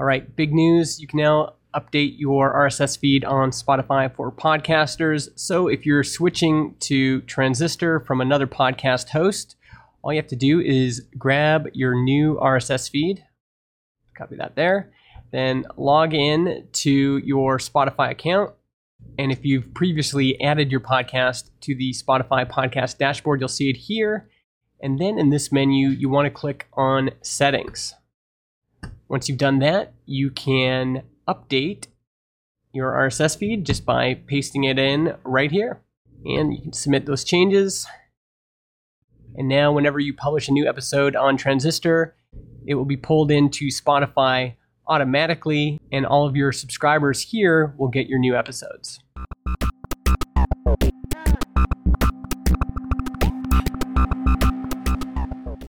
All right, big news. You can now update your RSS feed on Spotify for podcasters. So if you're switching to Transistor from another podcast host, all you have to do is grab your new RSS feed, copy that there, then log in to your Spotify account. And if you've previously added your podcast to the Spotify podcast dashboard, you'll see it here. And then in this menu, you want to click on Settings. Once you've done that, you can update your RSS feed just by pasting it in right here. And you can submit those changes. And now, whenever you publish a new episode on Transistor, it will be pulled into Spotify automatically, and all of your subscribers here will get your new episodes.